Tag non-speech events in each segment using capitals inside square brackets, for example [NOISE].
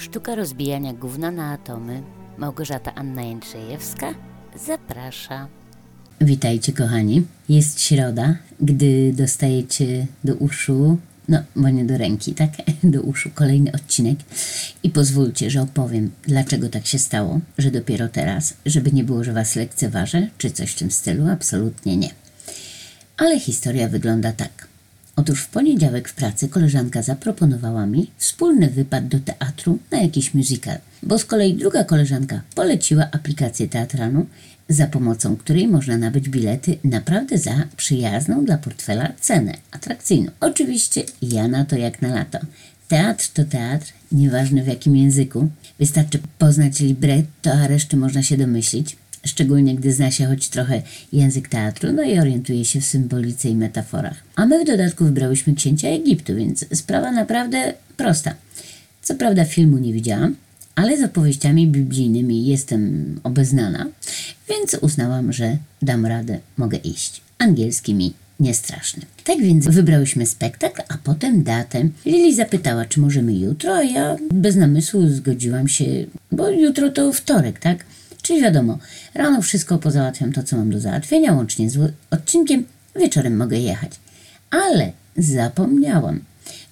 Sztuka rozbijania gówna na atomy. Małgorzata Anna Jędrzejewska zaprasza. Witajcie kochani. Jest środa, gdy dostajecie do uszu, no bo nie do ręki, tak? [LAUGHS] Do uszu kolejny odcinek. I pozwólcie, że opowiem, dlaczego tak się stało, że dopiero teraz, żeby nie było, że was lekceważę, czy coś w tym stylu, absolutnie nie. Ale historia wygląda tak. Otóż w poniedziałek w pracy koleżanka zaproponowała mi wspólny wypad do teatru na jakiś musical, bo z kolei druga koleżanka poleciła aplikację teatralną, za pomocą której można nabyć bilety naprawdę za przyjazną dla portfela cenę, atrakcyjną. Oczywiście ja na to jak na lato. Teatr to teatr, nieważne w jakim języku. Wystarczy poznać libretto, a reszty można się domyślić szczególnie gdy zna się choć trochę język teatru, no i orientuje się w symbolice i metaforach. A my w dodatku wybrałyśmy księcia Egiptu, więc sprawa naprawdę prosta. Co prawda filmu nie widziałam, ale z opowieściami biblijnymi jestem obeznana, więc uznałam, że dam radę, mogę iść. Angielski mi niestraszny. Tak więc wybrałyśmy spektakl, a potem datę. Lili zapytała, czy możemy jutro, a ja bez namysłu zgodziłam się, bo jutro to wtorek, tak? Czyli wiadomo, rano wszystko pozałatwiam to, co mam do załatwienia, łącznie z odcinkiem, wieczorem mogę jechać. Ale zapomniałam,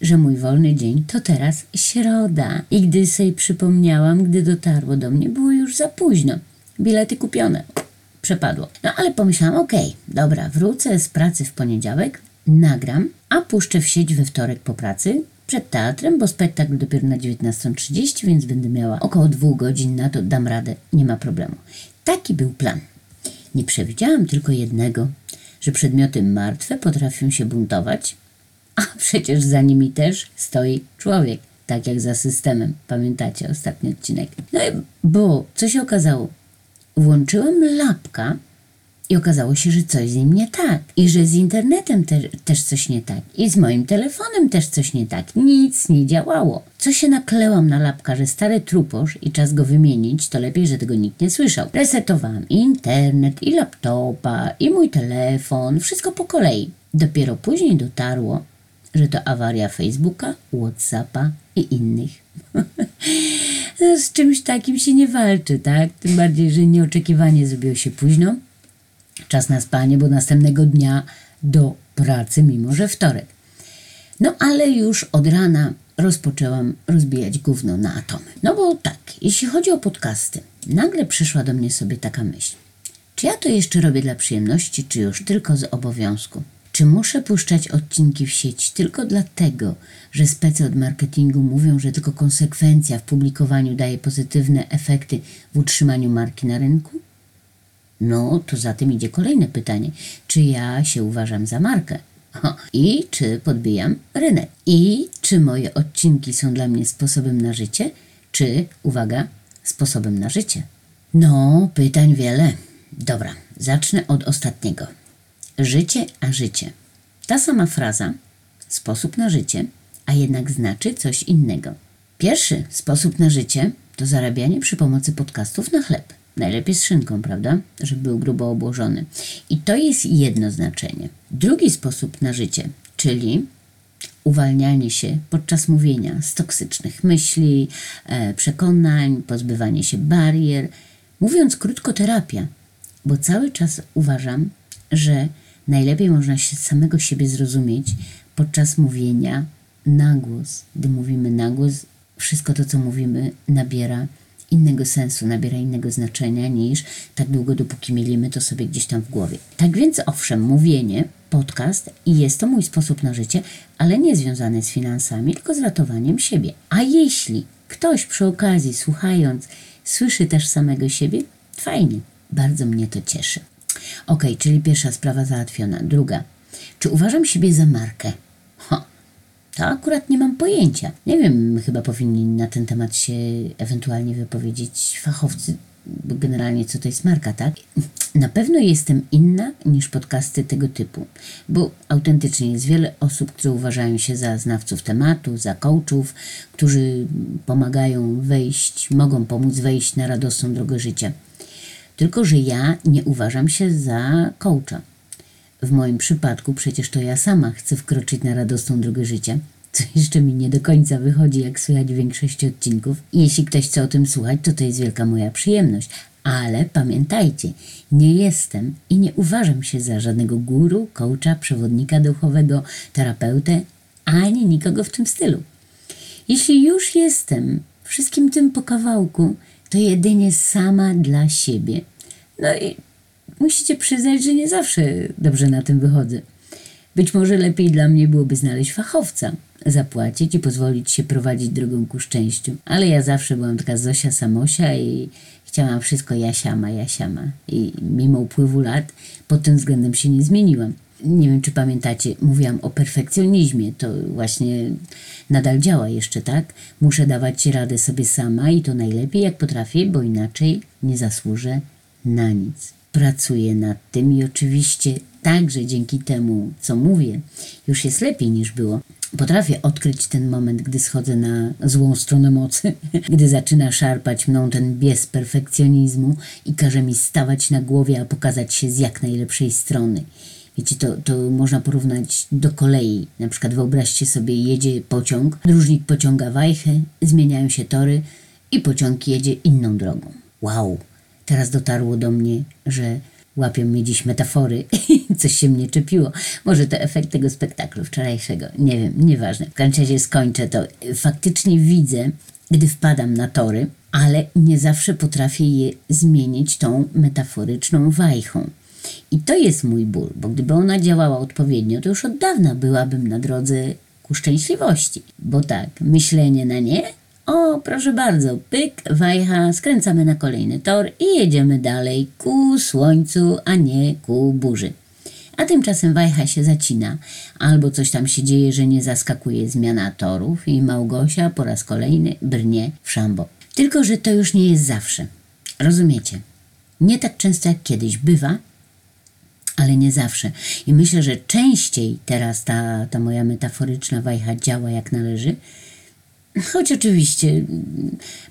że mój wolny dzień to teraz środa. I gdy sobie przypomniałam, gdy dotarło do mnie, było już za późno. Bilety kupione. Przepadło. No ale pomyślałam, okej, dobra, wrócę z pracy w poniedziałek, nagram, a puszczę w sieć we wtorek po pracy, przed teatrem, bo spektakl dopiero na 19.30, więc będę miała około dwóch godzin na to, dam radę, nie ma problemu. Taki był plan. Nie przewidziałam tylko jednego, że przedmioty martwe potrafią się buntować, a przecież za nimi też stoi człowiek, tak jak za systemem. Pamiętacie ostatni odcinek? No i bo, co się okazało? Włączyłam lapka i okazało się, że coś z nim nie tak. I że z internetem te, też coś nie tak. I z moim telefonem też coś nie tak. Nic nie działało. Co się naklełam na lapka, że stary truposz i czas go wymienić, to lepiej, że tego nikt nie słyszał. Resetowałam i internet, i laptopa, i mój telefon, wszystko po kolei. Dopiero później dotarło, że to awaria Facebooka, Whatsappa i innych. [LAUGHS] Z czymś takim się nie walczy, tak? Tym bardziej, że nieoczekiwanie zrobiło się późno czas na spanie, bo następnego dnia do pracy, mimo że wtorek. No ale już od rana rozpoczęłam rozbijać gówno na atomy. No bo tak, jeśli chodzi o podcasty, nagle przyszła do mnie sobie taka myśl. Czy ja to jeszcze robię dla przyjemności, czy już tylko z obowiązku? Czy muszę puszczać odcinki w sieć tylko dlatego, że specy od marketingu mówią, że tylko konsekwencja w publikowaniu daje pozytywne efekty w utrzymaniu marki na rynku? No, to za tym idzie kolejne pytanie. Czy ja się uważam za markę? I czy podbijam rynek? I czy moje odcinki są dla mnie sposobem na życie? Czy, uwaga, sposobem na życie? No, pytań wiele. Dobra, zacznę od ostatniego. Życie a życie. Ta sama fraza, sposób na życie, a jednak znaczy coś innego. Pierwszy sposób na życie to zarabianie przy pomocy podcastów na chleb. Najlepiej z szynką, prawda? Żeby był grubo obłożony. I to jest jedno znaczenie. Drugi sposób na życie, czyli uwalnianie się podczas mówienia z toksycznych myśli, e, przekonań, pozbywanie się barier. Mówiąc krótko, terapia, bo cały czas uważam, że najlepiej można się samego siebie zrozumieć podczas mówienia na głos. Gdy mówimy na głos, wszystko to, co mówimy, nabiera innego sensu, nabiera innego znaczenia niż tak długo, dopóki mielimy to sobie gdzieś tam w głowie. Tak więc owszem, mówienie, podcast i jest to mój sposób na życie, ale nie związany z finansami, tylko z ratowaniem siebie. A jeśli ktoś przy okazji, słuchając, słyszy też samego siebie, fajnie, bardzo mnie to cieszy. Ok, czyli pierwsza sprawa załatwiona. Druga, czy uważam siebie za markę? To akurat nie mam pojęcia. Nie wiem, chyba powinni na ten temat się ewentualnie wypowiedzieć fachowcy, generalnie co to jest marka, tak? Na pewno jestem inna niż podcasty tego typu, bo autentycznie jest wiele osób, które uważają się za znawców tematu, za coachów, którzy pomagają wejść, mogą pomóc wejść na radosną drogę życia. Tylko, że ja nie uważam się za coacha. W moim przypadku przecież to ja sama chcę wkroczyć na radosną drogę życia, co jeszcze mi nie do końca wychodzi, jak słychać w większości odcinków. Jeśli ktoś chce o tym słuchać, to to jest wielka moja przyjemność. Ale pamiętajcie, nie jestem i nie uważam się za żadnego guru, coacha, przewodnika duchowego, terapeutę, ani nikogo w tym stylu. Jeśli już jestem wszystkim tym po kawałku, to jedynie sama dla siebie. No i musicie przyznać, że nie zawsze dobrze na tym wychodzę. Być może lepiej dla mnie byłoby znaleźć fachowca, zapłacić i pozwolić się prowadzić drogą ku szczęściu. Ale ja zawsze byłam taka Zosia Samosia i chciałam wszystko jasiama, jasiama. I mimo upływu lat pod tym względem się nie zmieniłam. Nie wiem, czy pamiętacie, mówiłam o perfekcjonizmie. To właśnie nadal działa jeszcze, tak? Muszę dawać radę sobie sama i to najlepiej jak potrafię, bo inaczej nie zasłużę na nic. Pracuję nad tym i oczywiście także dzięki temu, co mówię, już jest lepiej niż było. Potrafię odkryć ten moment, gdy schodzę na złą stronę mocy, [LAUGHS] gdy zaczyna szarpać mną ten bies perfekcjonizmu i każe mi stawać na głowie, a pokazać się z jak najlepszej strony. Wiecie, to, to można porównać do kolei. Na przykład wyobraźcie sobie, jedzie pociąg, dróżnik pociąga wajchę, zmieniają się tory i pociąg jedzie inną drogą. Wow! Teraz dotarło do mnie, że łapią mnie dziś metafory [LAUGHS] coś się mnie czepiło. Może to efekt tego spektaklu wczorajszego. Nie wiem, nieważne. W każdym razie skończę to. Faktycznie widzę, gdy wpadam na tory, ale nie zawsze potrafię je zmienić tą metaforyczną wajchą. I to jest mój ból, bo gdyby ona działała odpowiednio, to już od dawna byłabym na drodze ku szczęśliwości. Bo tak, myślenie na nie, o proszę bardzo, pyk, wajcha, skręcamy na kolejny tor i jedziemy dalej ku słońcu, a nie ku burzy. A tymczasem wajcha się zacina, albo coś tam się dzieje, że nie zaskakuje zmiana torów i Małgosia po raz kolejny brnie w szambo. Tylko, że to już nie jest zawsze. Rozumiecie? Nie tak często jak kiedyś bywa, ale nie zawsze. I myślę, że częściej teraz ta, ta moja metaforyczna wajcha działa jak należy. Choć oczywiście,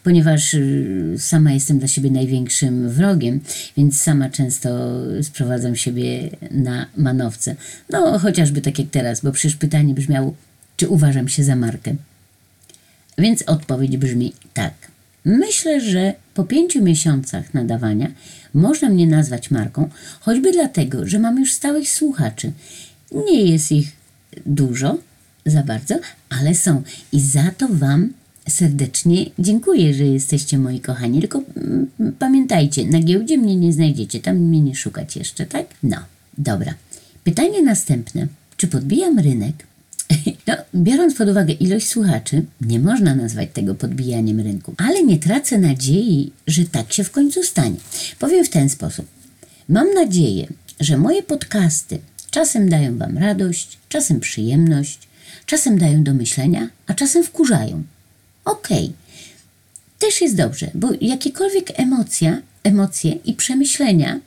ponieważ y, sama jestem dla siebie największym wrogiem, więc sama często sprowadzam siebie na manowce. No, chociażby tak jak teraz, bo przecież pytanie brzmiało, czy uważam się za markę. Więc odpowiedź brzmi tak. Myślę, że po pięciu miesiącach nadawania można mnie nazwać marką, choćby dlatego, że mam już stałych słuchaczy. Nie jest ich dużo, za bardzo, ale są. I za to Wam serdecznie dziękuję, że jesteście moi kochani. Tylko mm, pamiętajcie, na giełdzie mnie nie znajdziecie, tam mnie nie szukać jeszcze, tak? No, dobra. Pytanie następne. Czy podbijam rynek? [LAUGHS] No, biorąc pod uwagę ilość słuchaczy, nie można nazwać tego podbijaniem rynku, ale nie tracę nadziei, że tak się w końcu stanie. Powiem w ten sposób. Mam nadzieję, że moje podcasty czasem dają Wam radość, czasem przyjemność, czasem dają do myślenia, a czasem wkurzają. Okej, okay. też jest dobrze, bo jakiekolwiek emocja, emocje i przemyślenia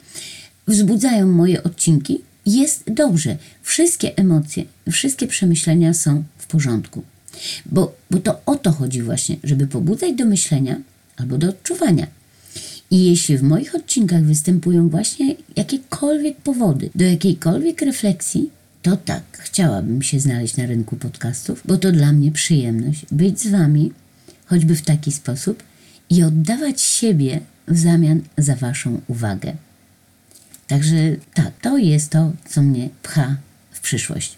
wzbudzają moje odcinki, jest dobrze. Wszystkie emocje, wszystkie przemyślenia są w porządku. Bo, bo to o to chodzi właśnie, żeby pobudzać do myślenia albo do odczuwania. I jeśli w moich odcinkach występują właśnie jakiekolwiek powody do jakiejkolwiek refleksji, to tak, chciałabym się znaleźć na rynku podcastów, bo to dla mnie przyjemność być z Wami, choćby w taki sposób i oddawać siebie w zamian za Waszą uwagę. Także tak, to jest to, co mnie pcha w przyszłość.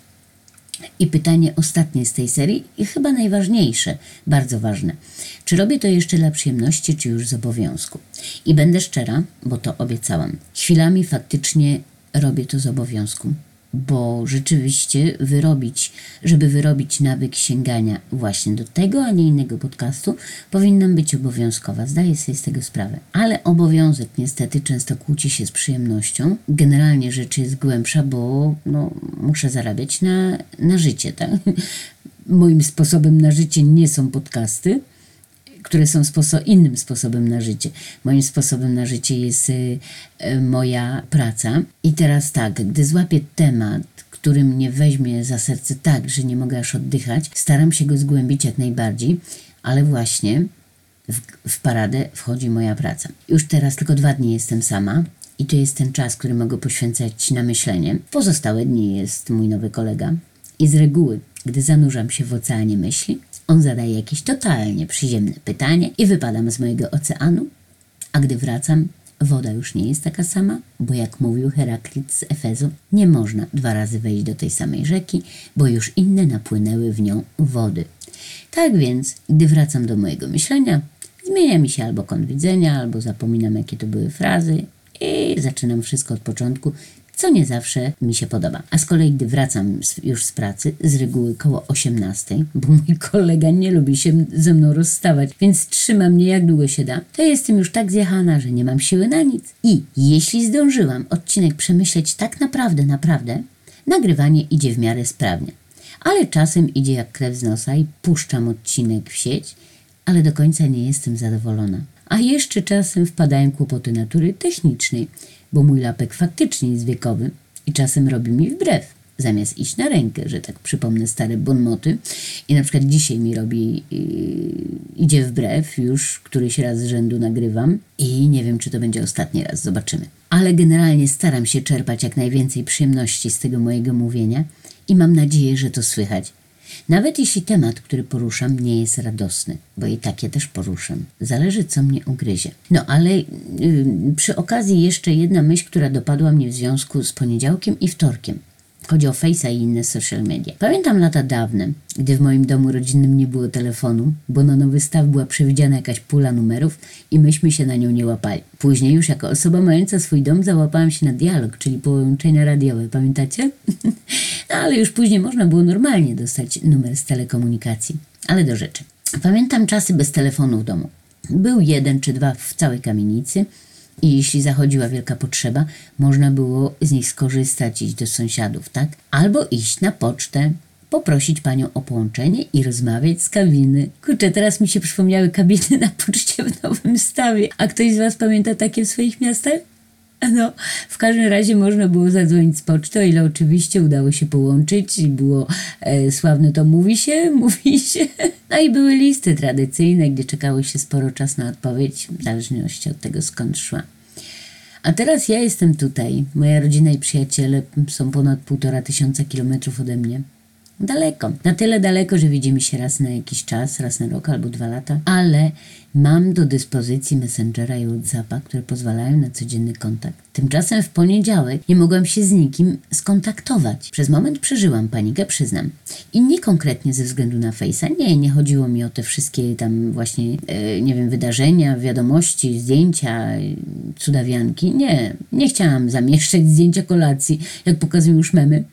I pytanie ostatnie z tej serii i chyba najważniejsze, bardzo ważne. Czy robię to jeszcze dla przyjemności, czy już z obowiązku? I będę szczera, bo to obiecałam. Chwilami faktycznie robię to z obowiązku bo rzeczywiście wyrobić, żeby wyrobić nawyk sięgania właśnie do tego, a nie innego podcastu, powinnam być obowiązkowa. Zdaję sobie z tego sprawę. Ale obowiązek niestety często kłóci się z przyjemnością. Generalnie rzecz jest głębsza, bo no, muszę zarabiać na, na życie. Tak? [LAUGHS] Moim sposobem na życie nie są podcasty, które są sposo innym sposobem na życie. Moim sposobem na życie jest y, y, moja praca. I teraz tak, gdy złapię temat, który mnie weźmie za serce tak, że nie mogę aż oddychać, staram się go zgłębić jak najbardziej, ale właśnie w, w paradę wchodzi moja praca. Już teraz tylko dwa dni jestem sama. I to jest ten czas, który mogę poświęcać na myślenie. Pozostałe dni jest mój nowy kolega. I z reguły gdy zanurzam się w oceanie myśli, on zadaje jakieś totalnie przyziemne pytanie i wypadam z mojego oceanu, a gdy wracam, woda już nie jest taka sama, bo jak mówił Heraklit z Efezu, nie można dwa razy wejść do tej samej rzeki, bo już inne napłynęły w nią wody. Tak więc, gdy wracam do mojego myślenia, zmienia mi się albo kąt widzenia, albo zapominam, jakie to były frazy i zaczynam wszystko od początku, co nie zawsze mi się podoba. A z kolei, gdy wracam już z pracy, z reguły koło 18, bo mój kolega nie lubi się ze mną rozstawać, więc trzyma mnie jak długo się da, to jestem już tak zjechana, że nie mam siły na nic. I jeśli zdążyłam odcinek przemyśleć tak naprawdę, naprawdę, nagrywanie idzie w miarę sprawnie. Ale czasem idzie jak krew z nosa i puszczam odcinek w sieć, ale do końca nie jestem zadowolona. A jeszcze czasem wpadają kłopoty natury technicznej, bo mój lapek faktycznie jest wiekowy i czasem robi mi wbrew. Zamiast iść na rękę, że tak przypomnę stare bonmoty i na przykład dzisiaj mi robi, yy, idzie wbrew, już któryś raz z rzędu nagrywam i nie wiem, czy to będzie ostatni raz, zobaczymy. Ale generalnie staram się czerpać jak najwięcej przyjemności z tego mojego mówienia i mam nadzieję, że to słychać. Nawet jeśli temat, który poruszam, nie jest radosny, bo i takie też poruszam. Zależy, co mnie ugryzie. No ale yy, przy okazji jeszcze jedna myśl, która dopadła mnie w związku z poniedziałkiem i wtorkiem. Chodzi o Face'a i inne social media. Pamiętam lata dawne, gdy w moim domu rodzinnym nie było telefonu, bo na nowy staw była przewidziana jakaś pula numerów i myśmy się na nią nie łapali. Później już jako osoba mająca swój dom załapałam się na dialog, czyli połączenia radiowe, pamiętacie? [LAUGHS] no ale już później można było normalnie dostać numer z telekomunikacji. Ale do rzeczy. Pamiętam czasy bez telefonu w domu. Był jeden czy dwa w całej kamienicy i jeśli zachodziła wielka potrzeba, można było z nich skorzystać, iść do sąsiadów, tak? Albo iść na pocztę, poprosić panią o połączenie i rozmawiać z kabiny. Kurczę, teraz mi się przypomniały kabiny na poczcie w Nowym Stawie. A ktoś z Was pamięta takie w swoich miastach? [LAUGHS] No, w każdym razie można było zadzwonić z poczty, o ile oczywiście udało się połączyć i było e, sławne to mówi się, [LAUGHS] mówi się. No i były listy tradycyjne, gdzie czekało się sporo czasu na odpowiedź, w zależności od tego skąd szła. A teraz ja jestem tutaj. Moja rodzina i przyjaciele są ponad półtora tysiąca kilometrów ode mnie. Daleko. Na tyle daleko, że widzimy się raz na jakiś czas, raz na rok albo dwa lata, ale mam do dyspozycji Messengera i Whatsappa, które pozwalają na codzienny kontakt. Tymczasem w poniedziałek nie mogłam się z nikim skontaktować. Przez moment przeżyłam panikę, przyznam. I nie konkretnie ze względu na Face'a. Nie, nie chodziło mi o te wszystkie tam właśnie, e, nie wiem, wydarzenia, wiadomości, zdjęcia, cudawianki. Nie, nie chciałam zamieszczać zdjęcia kolacji, jak pokazują już memy,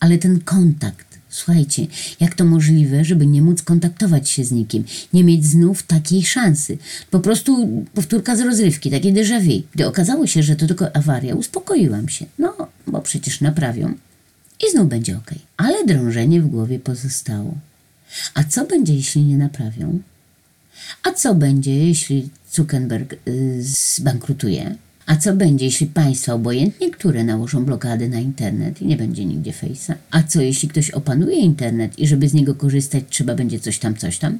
ale ten kontakt Słuchajcie, jak to możliwe, żeby nie móc kontaktować się z nikim, nie mieć znów takiej szansy? Po prostu powtórka z rozrywki, takie déjà vu. Gdy okazało się, że to tylko awaria, uspokoiłam się. No, bo przecież naprawią i znów będzie ok. Ale drążenie w głowie pozostało. A co będzie, jeśli nie naprawią? A co będzie, jeśli Zuckerberg yy, zbankrutuje? A co będzie, jeśli państwa, obojętnie które, nałożą blokady na internet i nie będzie nigdzie Face'a? A co, jeśli ktoś opanuje internet i żeby z niego korzystać, trzeba będzie coś tam, coś tam?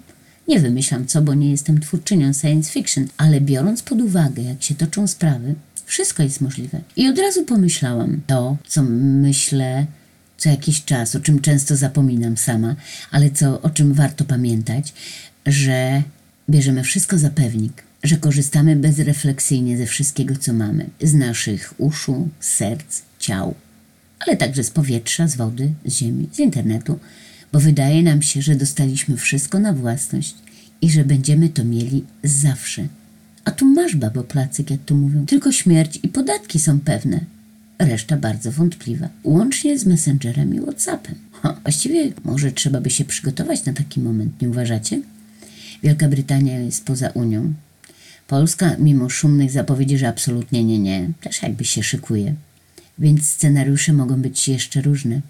Nie wymyślam co, bo nie jestem twórczynią science fiction, ale biorąc pod uwagę, jak się toczą sprawy, wszystko jest możliwe. I od razu pomyślałam to, co myślę co jakiś czas, o czym często zapominam sama, ale co, o czym warto pamiętać, że bierzemy wszystko za pewnik że korzystamy bezrefleksyjnie ze wszystkiego, co mamy, z naszych uszu, serc, ciał, ale także z powietrza, z wody, z ziemi, z internetu, bo wydaje nam się, że dostaliśmy wszystko na własność i że będziemy to mieli zawsze. A tu masz, babo placyk, jak tu mówią. Tylko śmierć i podatki są pewne. Reszta bardzo wątpliwa. Łącznie z Messengerem i Whatsappem. Ha, właściwie może trzeba by się przygotować na taki moment, nie uważacie? Wielka Brytania jest poza Unią, Polska, mimo szumnych zapowiedzi, że absolutnie nie, nie, też jakby się szykuje. Więc scenariusze mogą być jeszcze różne.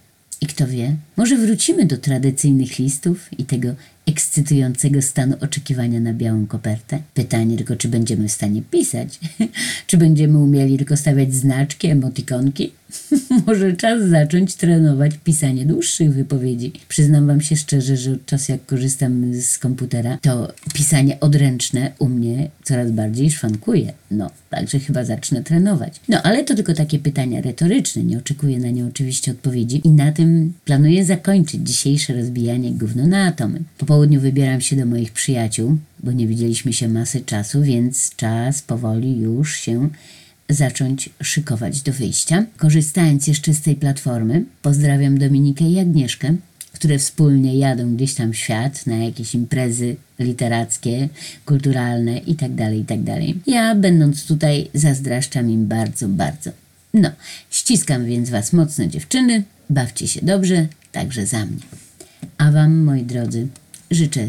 I kto wie, może wrócimy do tradycyjnych listów i tego ekscytującego stanu oczekiwania na białą kopertę. Pytanie tylko, czy będziemy w stanie pisać, [LAUGHS] czy będziemy umieli tylko stawiać znaczki, emotikonki. [LAUGHS] Może czas zacząć trenować pisanie dłuższych wypowiedzi. Przyznam wam się szczerze, że od czasu jak korzystam z komputera, to pisanie odręczne u mnie coraz bardziej szwankuje. No, także chyba zacznę trenować. No, ale to tylko takie pytania retoryczne, nie oczekuję na nie oczywiście odpowiedzi i na tym planuję zakończyć dzisiejsze rozbijanie gówno na atomy. Po południu wybieram się do moich przyjaciół, bo nie widzieliśmy się masę czasu, więc czas powoli już się zacząć szykować do wyjścia. Korzystając jeszcze z tej platformy, pozdrawiam Dominikę i Agnieszkę, które wspólnie jadą gdzieś tam świat na jakieś imprezy literackie, kulturalne itd., itd. Ja, będąc tutaj, zazdraszczam im bardzo, bardzo. No, ściskam więc Was mocno, dziewczyny, bawcie się dobrze, także za mnie. A Wam, moi drodzy, życzę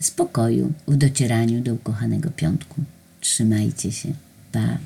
spokoju w docieraniu do ukochanego piątku. Trzymajcie się. Pa.